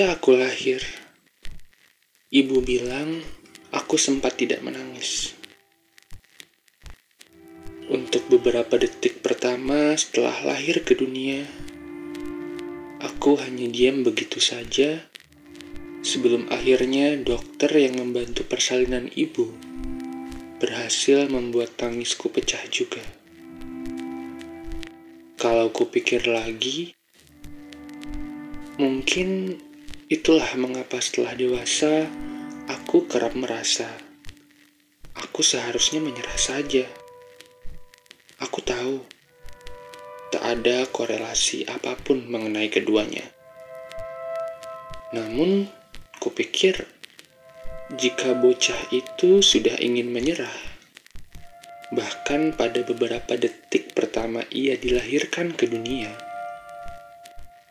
Ketika aku lahir, ibu bilang aku sempat tidak menangis. Untuk beberapa detik pertama setelah lahir ke dunia, aku hanya diam begitu saja sebelum akhirnya dokter yang membantu persalinan ibu berhasil membuat tangisku pecah juga. Kalau kupikir lagi, mungkin itulah mengapa setelah dewasa aku kerap merasa aku seharusnya menyerah saja. Aku tahu tak ada korelasi apa pun mengenai keduanya. Namun, kupikir jika bocah itu sudah ingin menyerah, Bahkan pada beberapa detik pertama ia dilahirkan ke dunia.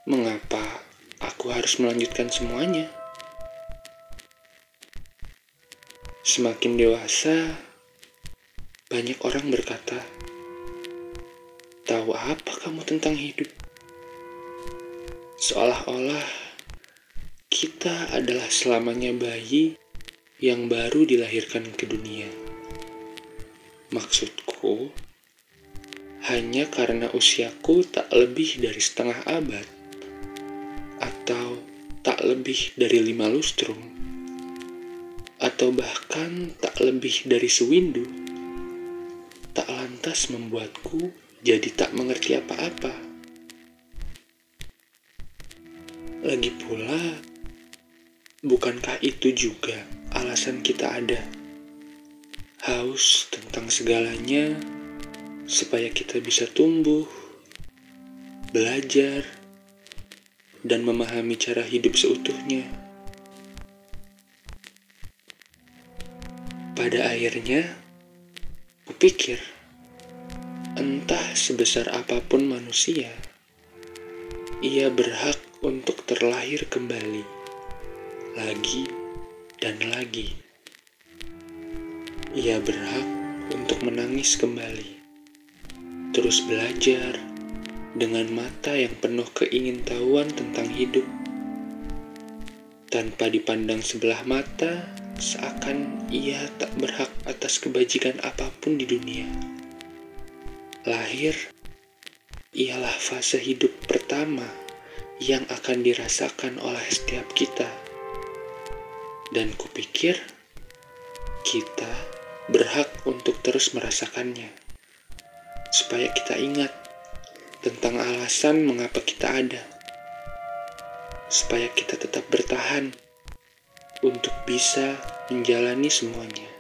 Mengapa aku harus melanjutkan semuanya? Semakin dewasa, banyak orang berkata, "Tahu apa kamu tentang hidup?" Seolah-olah kita adalah selamanya bayi yang baru dilahirkan ke dunia. Maksudku, hanya karena usiaku tak lebih dari setengah abad, lebih dari lima lustrum, atau bahkan tak lebih dari sewindu, tak lantas membuatku jadi tak mengerti apa-apa. Lagi pula, bukankah itu juga alasan kita ada? haus tentang segalanya supaya kita bisa tumbuh, belajar, dan memahami cara hidup seutuhnya. Pada akhirnya, kupikir, entah sebesar apa pun manusia, ia berhak untuk terlahir kembali, lagi dan lagi. Ia berhak untuk menangis kembali, terus belajar dengan mata yang penuh keingintahuan tentang hidup, tanpa dipandang sebelah mata, seakan ia tak berhak atas kebajikan apa pun di dunia. Lahir ialah fase hidup pertama yang akan dirasakan oleh setiap kita, dan kupikir kita berhak untuk terus merasakannya, supaya kita ingat tentang alasan mengapa kita ada, supaya kita tetap bertahan untuk bisa menjalani semuanya.